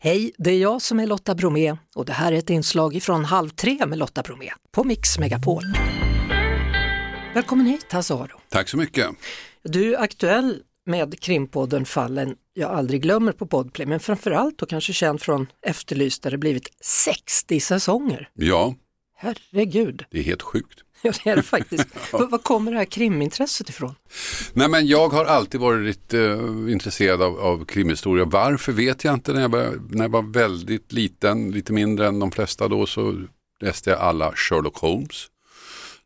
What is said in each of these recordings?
Hej, det är jag som är Lotta Bromé och det här är ett inslag från Halv tre med Lotta Bromé på Mix Megapol. Välkommen hit Hasse Aro. Tack så mycket. Du är aktuell med krimpodden Fallen jag aldrig glömmer på Podplay, men framförallt då kanske känd från Efterlyst där det blivit 60 säsonger. Ja, Herregud, det är helt sjukt. ja det är det faktiskt. Var var kommer det här krimintresset ifrån? Nej men jag har alltid varit eh, intresserad av, av krimhistoria. Varför vet jag inte. När jag, var, när jag var väldigt liten, lite mindre än de flesta då, så läste jag alla Sherlock Holmes.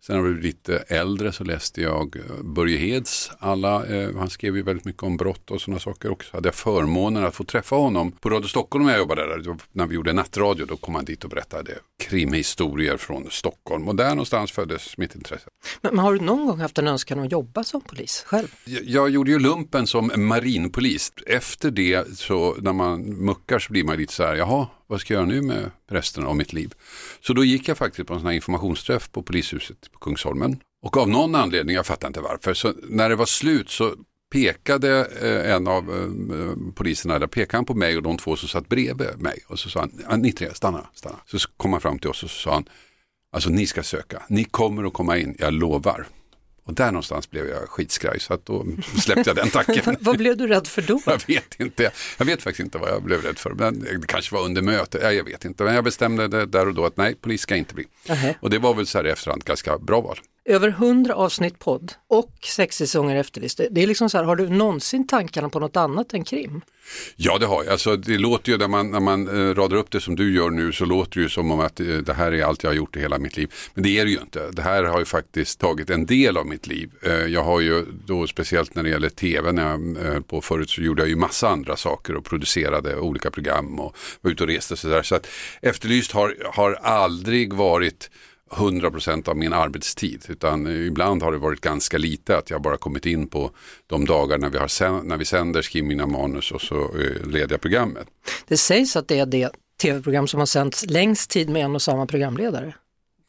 Sen när jag blev lite äldre så läste jag eh, Börje Heds alla, eh, han skrev ju väldigt mycket om brott och sådana saker också. Hade jag förmånen att få träffa honom på Radio Stockholm när jag jobbade där, när vi gjorde nattradio, då kom han dit och berättade krimhistorier från Stockholm. Och där någonstans föddes mitt intresse. Men, men har du någon gång haft en önskan att jobba som polis själv? Jag, jag gjorde ju lumpen som marinpolis. Efter det så när man muckar så blir man lite så här, jaha, vad ska jag göra nu med resten av mitt liv? Så då gick jag faktiskt på en sån här informationsträff på polishuset på Kungsholmen. Och av någon anledning, jag fattar inte varför, så när det var slut så pekade eh, en av eh, poliserna där, pekade han på mig och de två som satt bredvid mig. Och så sa han, ni tre, stanna, stanna. Så kom han fram till oss och så sa han, alltså ni ska söka, ni kommer att komma in, jag lovar. Och där någonstans blev jag skitskraj så att då släppte jag den tacken. Vad blev du rädd för då? Jag vet inte. Jag vet faktiskt inte vad jag blev rädd för. Men det kanske var under mötet. Ja, jag vet inte. Men jag bestämde där och då att nej, polis ska inte bli. Nähä. Och det var väl så här i efterhand ganska bra val. Över 100 avsnitt podd och sex säsonger efterlyst. Det är liksom så här, har du någonsin tankarna på något annat än krim? Ja, det har jag. Alltså, det låter ju när man, när man eh, radar upp det som du gör nu så låter det ju som om att eh, det här är allt jag har gjort i hela mitt liv. Men det är det ju inte. Det här har ju faktiskt tagit en del av mitt liv. Eh, jag har ju då speciellt när det gäller tv, när jag eh, på förut så gjorde jag ju massa andra saker och producerade olika program och var ute och reste och sådär. Så att Efterlyst har, har aldrig varit 100% av min arbetstid utan ibland har det varit ganska lite att jag bara kommit in på de dagar när vi, har när vi sänder, skriver mina manus och så eh, leder jag programmet. Det sägs att det är det tv-program som har sänts längst tid med en och samma programledare.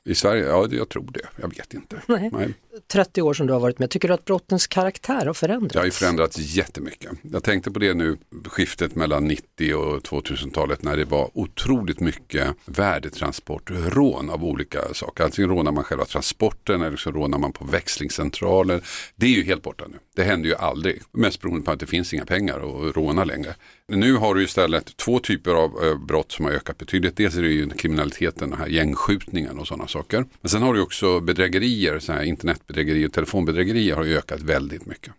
I Sverige, ja jag tror det, jag vet inte. Nej. Nej. 30 år som du har varit med, tycker du att brottens karaktär har förändrats? Det har ju förändrats jättemycket. Jag tänkte på det nu, skiftet mellan 90 och 2000-talet när det var otroligt mycket värdetransportrån av olika saker. Antingen rånar man själva transporten eller så rånar man på växlingscentraler. Det är ju helt borta nu. Det händer ju aldrig. Mest beroende på att det finns inga pengar att råna längre. Nu har du istället två typer av eh, brott som har ökat betydligt. Dels är det ju kriminaliteten, den här gängskjutningen och sådana saker. Men sen har du också bedrägerier, så här internetbedrägerier och telefonbedrägerier har ökat väldigt mycket.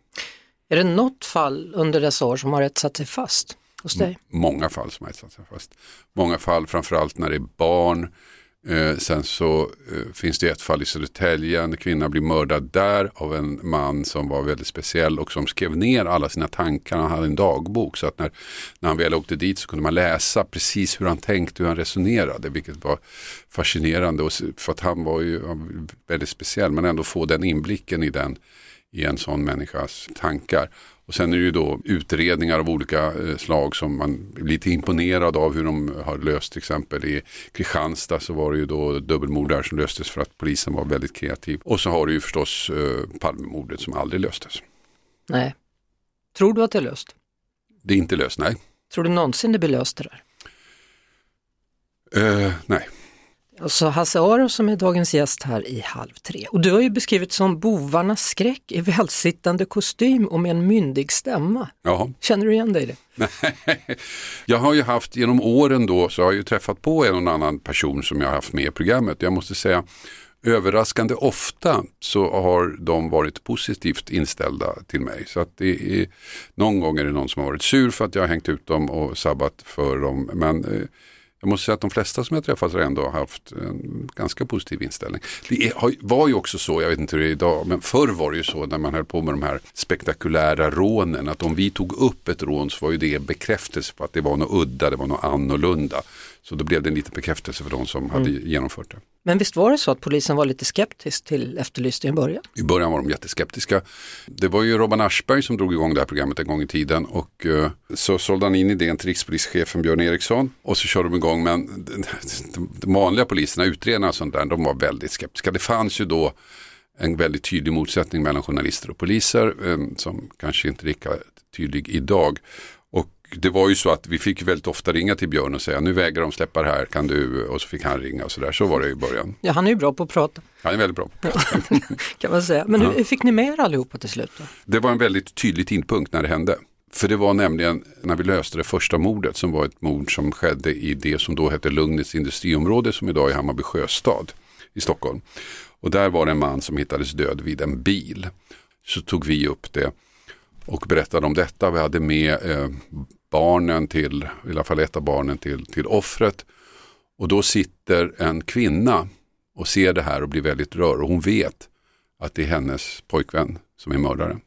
Är det något fall under dessa år som har etsat sig fast hos dig? många fall som har etsat sig fast. Många fall, framförallt när det är barn. Eh, sen så eh, finns det ett fall i Södertälje, en kvinna blir mördad där av en man som var väldigt speciell och som skrev ner alla sina tankar. Han hade en dagbok så att när, när han väl åkte dit så kunde man läsa precis hur han tänkte, hur han resonerade, vilket var fascinerande. Och, för att han var ju väldigt speciell, men ändå få den inblicken i den i en sån människas tankar. Och sen är det ju då utredningar av olika eh, slag som man blir lite imponerad av hur de har löst. Till exempel i Kristianstad så var det ju då dubbelmord där som löstes för att polisen var väldigt kreativ. Och så har du ju förstås eh, Palmemordet som aldrig löstes. Nej. Tror du att det är löst? Det är inte löst, nej. Tror du någonsin det blir löst det där? Eh, nej. Alltså Hasse Aro som är dagens gäst här i Halv tre. Och du har ju beskrivit som bovarnas skräck i välsittande kostym och med en myndig stämma. Jaha. Känner du igen dig i det? Jag har ju haft genom åren då så har jag ju träffat på en och annan person som jag har haft med i programmet. Jag måste säga överraskande ofta så har de varit positivt inställda till mig. Så att det är, någon gång är det någon som har varit sur för att jag har hängt ut dem och sabbat för dem. Men eh, jag måste säga att de flesta som jag träffat har ändå haft en ganska positiv inställning. Det var ju också så, jag vet inte hur det är idag, men förr var det ju så när man höll på med de här spektakulära rånen, att om vi tog upp ett rån så var ju det bekräftelse på att det var något udda, det var något annorlunda. Så då blev det en liten bekräftelse för de som hade genomfört det. Men visst var det så att polisen var lite skeptisk till Efterlyst i början? I början var de jätteskeptiska. Det var ju Robban Aschberg som drog igång det här programmet en gång i tiden och eh, så sålde han in idén till rikspolischefen Björn Eriksson och så körde de igång men de, vanliga poliserna, utredarna och sånt där, de var väldigt skeptiska. Det fanns ju då en väldigt tydlig motsättning mellan journalister och poliser eh, som kanske inte är lika tydlig idag. Och det var ju så att vi fick väldigt ofta ringa till Björn och säga nu vägrar de släppa det här, kan du? Och så fick han ringa och så där. Så var det i början. Ja, han är ju bra på att prata. Han är väldigt bra på att prata. kan man säga. Men hur fick ni med er allihopa till slut? Då? Det var en väldigt tydlig tidpunkt när det hände. För det var nämligen när vi löste det första mordet som var ett mord som skedde i det som då hette Lugnets industriområde som idag är Hammarby sjöstad i Stockholm. Och där var det en man som hittades död vid en bil. Så tog vi upp det och berättade om detta. Vi hade med eh, barnen till, i alla fall ett av barnen till, till offret. Och då sitter en kvinna och ser det här och blir väldigt rörd och hon vet att det är hennes pojkvän som är mördaren.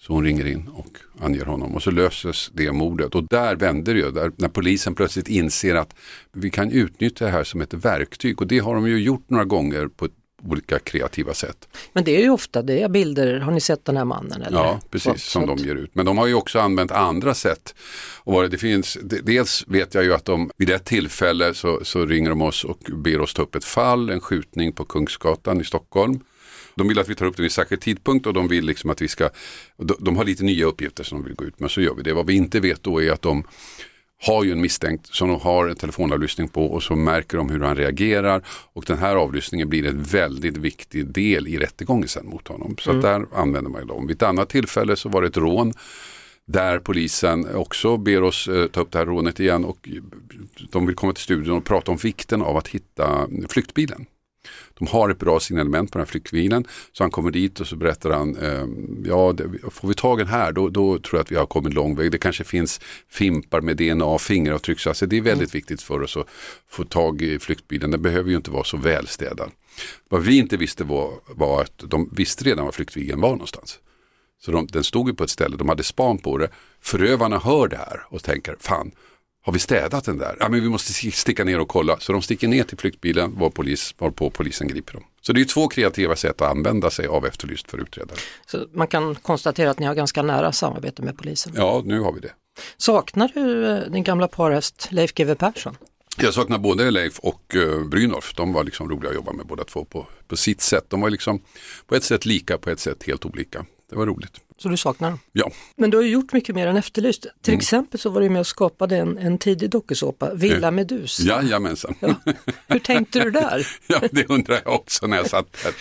Så hon ringer in och anger honom och så löses det mordet. Och där vänder det ju, där, när polisen plötsligt inser att vi kan utnyttja det här som ett verktyg. Och det har de ju gjort några gånger på olika kreativa sätt. Men det är ju ofta det bilder, har ni sett den här mannen? Eller? Ja, precis som de ger ut. Men de har ju också använt andra sätt. Och det finns, dels vet jag ju att de vid ett tillfälle så, så ringer de oss och ber oss ta upp ett fall, en skjutning på Kungsgatan i Stockholm. De vill att vi tar upp det vid särskild tidpunkt och de vill liksom att vi ska, de, har lite nya uppgifter som de vill gå ut med, så gör vi det. Vad vi inte vet då är att de har ju en misstänkt som de har en telefonavlyssning på och så märker de hur han reagerar och den här avlyssningen blir en väldigt viktig del i rättegången sen mot honom. Så mm. där använder man dem. Vid ett annat tillfälle så var det ett rån där polisen också ber oss eh, ta upp det här rånet igen och de vill komma till studion och prata om vikten av att hitta flyktbilen. De har ett bra signalement på den här flyktbilen. Så han kommer dit och så berättar han, eh, ja det, får vi tag i den här då, då tror jag att vi har kommit lång väg. Det kanske finns fimpar med DNA, fingeravtryck. Så alltså det är väldigt mm. viktigt för oss att få tag i flyktbilen. Den behöver ju inte vara så välstädad. Vad vi inte visste var, var att de visste redan var flyktbilen var någonstans. Så de, den stod ju på ett ställe, de hade span på det. Förövarna hör det här och tänker, fan, har vi städat den där? Ja, men vi måste sticka ner och kolla. Så de sticker ner till flyktbilen var polis, varpå polisen griper dem. Så det är två kreativa sätt att använda sig av Efterlyst för utredare. Så man kan konstatera att ni har ganska nära samarbete med polisen? Ja, nu har vi det. Saknar du eh, din gamla parhäst Leif GW Persson? Jag saknar både Leif och uh, Brynolf. De var liksom roliga att jobba med båda två på, på sitt sätt. De var liksom på ett sätt lika, på ett sätt helt olika. Det var roligt. Så du saknar dem? Ja. Men du har ju gjort mycket mer än Efterlyst. Till mm. exempel så var du med och skapade en, en tidig dokusåpa, Villa eh, Medusa. Jajamensan. Ja. Hur tänkte du där? ja, det undrar jag också när jag satt där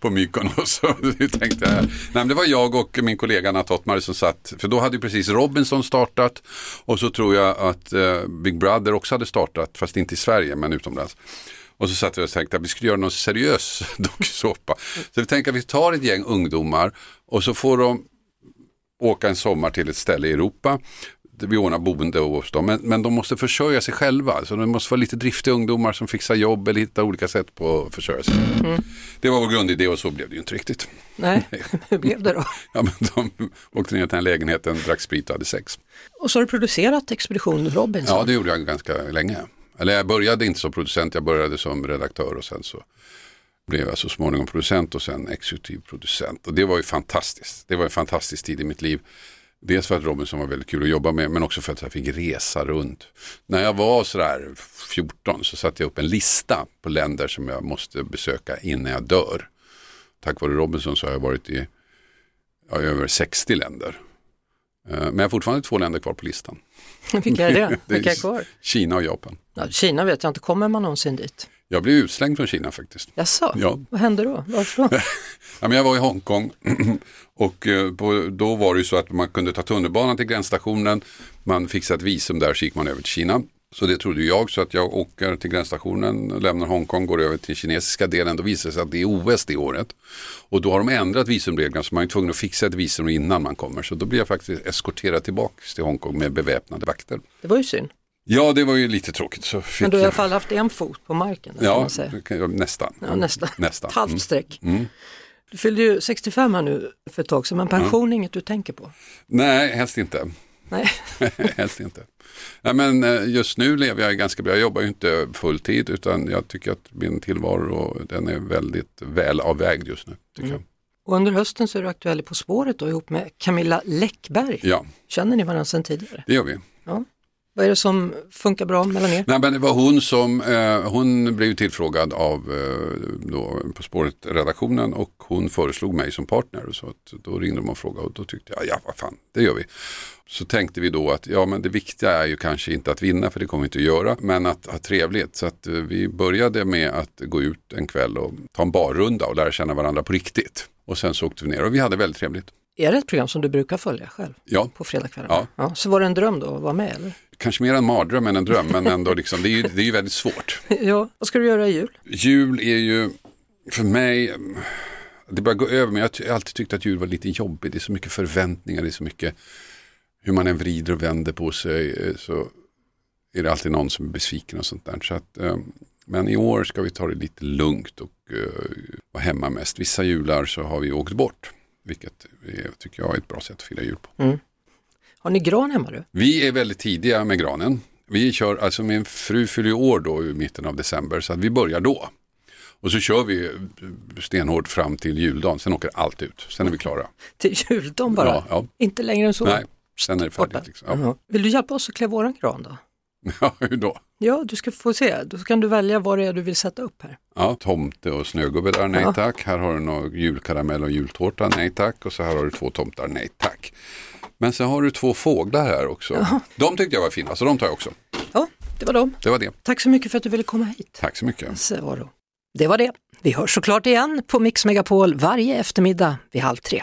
på Mykonos. tänkte jag. Nej, det var jag och min kollega Anna Tottmar som satt, för då hade precis Robinson startat och så tror jag att uh, Big Brother också hade startat, fast inte i Sverige men utomlands. Och så satt vi och tänkte att vi skulle göra någon seriös dokusåpa. Så vi tänkte att vi tar ett gäng ungdomar och så får de åka en sommar till ett ställe i Europa. Vi ordnar boende hos dem, men, men de måste försörja sig själva. Så det måste vara lite driftiga ungdomar som fixar jobb eller hittar olika sätt på att försörja sig. Mm. Det var vår grundidé och så blev det ju inte riktigt. Nej, hur blev det då? Ja, men de åkte ner till den lägenheten, drack sprit och hade sex. Och så har du producerat Expedition Robinson? Ja, det gjorde jag ganska länge. Eller jag började inte som producent, jag började som redaktör och sen så blev jag så småningom producent och sen exekutiv producent. Och det var ju fantastiskt. Det var en fantastisk tid i mitt liv. Dels för att Robinson var väldigt kul att jobba med men också för att jag fick resa runt. När jag var sådär 14 så satte jag upp en lista på länder som jag måste besöka innan jag dör. Tack vare Robinson så har jag varit i ja, över 60 länder. Eh, men jag har fortfarande två länder kvar på listan. Vilka är det? Vilka är kvar? Kina och Japan. Ja, Kina vet jag inte, kommer man någonsin dit? Jag blev utslängd från Kina faktiskt. Jaså? Ja. Vad hände då? Varför ja, men jag var i Hongkong och eh, på, då var det ju så att man kunde ta tunnelbanan till gränsstationen. Man fixade ett visum där så gick man över till Kina. Så det trodde jag, så att jag åker till gränsstationen, lämnar Hongkong, går över till kinesiska delen. Då visar det sig att det är OS det året. Och då har de ändrat visumreglerna så man är tvungen att fixa ett visum innan man kommer. Så då blir jag faktiskt eskorterad tillbaka till Hongkong med beväpnade vakter. Det var ju synd. Ja, det var ju lite tråkigt. Så Men du har i alla fall haft en fot på marken? Ja, nästan. Ja, nästan. nästan. Ett halvt mm. streck. Mm. Du fyllde ju 65 här nu för ett tag sedan, men pension är mm. inget du tänker på? Nej, helst inte. Nej. helst inte. Nej, men eh, just nu lever jag ganska bra. Jag jobbar ju inte fulltid utan jag tycker att min tillvaro den är väldigt väl avvägd just nu. Tycker mm. jag. Och under hösten så är du aktuell På spåret då, ihop med Camilla Läckberg. Ja. Känner ni varandra sedan tidigare? Det gör vi. Ja. Vad är det som funkar bra mellan er? Nej, men det var hon som, eh, hon blev tillfrågad av eh, då, På spåret-redaktionen och hon föreslog mig som partner. Så att, då ringde de och frågade och då tyckte jag, ja vad fan, det gör vi. Så tänkte vi då att ja men det viktiga är ju kanske inte att vinna för det kommer vi inte att göra, men att ha trevligt. Så att eh, vi började med att gå ut en kväll och ta en barrunda och lära känna varandra på riktigt. Och sen så åkte vi ner och vi hade väldigt trevligt. Är det ett program som du brukar följa själv? Ja. På fredagskvällar? Ja. ja. Så var det en dröm då att vara med eller? Kanske mer en mardröm än en dröm, men ändå liksom, det är ju, det är ju väldigt svårt. Ja, vad ska du göra i jul? Jul är ju för mig, det börjar gå över, men jag har alltid tyckt att jul var lite jobbigt. Det är så mycket förväntningar, det är så mycket, hur man än vrider och vänder på sig eh, så är det alltid någon som är besviken och sånt där. Så att, eh, men i år ska vi ta det lite lugnt och uh, vara hemma mest. Vissa jular så har vi åkt bort, vilket är, tycker jag är ett bra sätt att fira jul på. Mm. Har ni gran hemma du? Vi är väldigt tidiga med granen. Vi kör, alltså min fru fyller ju år då i mitten av december så att vi börjar då. Och så kör vi stenhårt fram till juldagen, sen åker allt ut, sen är vi klara. Till juldagen bara? Ja, ja. Inte längre än så? Nej, sen är det färdigt. Liksom. Ja. Vill du hjälpa oss att klä våran gran då? ja, hur då? Ja, du ska få se. Då kan du välja vad det är du vill sätta upp här. Ja, tomte och snögubbe där, nej Ja. tack. Här har du någon julkaramell och jultårta, nej tack. Och så här har du två tomtar, nej tack. Men sen har du två fåglar här också. De tyckte jag var fina, så de tar jag också. Ja, det var dem. Det var det. Tack så mycket för att du ville komma hit. Tack så mycket. Så det var det. Vi hörs såklart igen på Mix Megapol varje eftermiddag vid halv tre.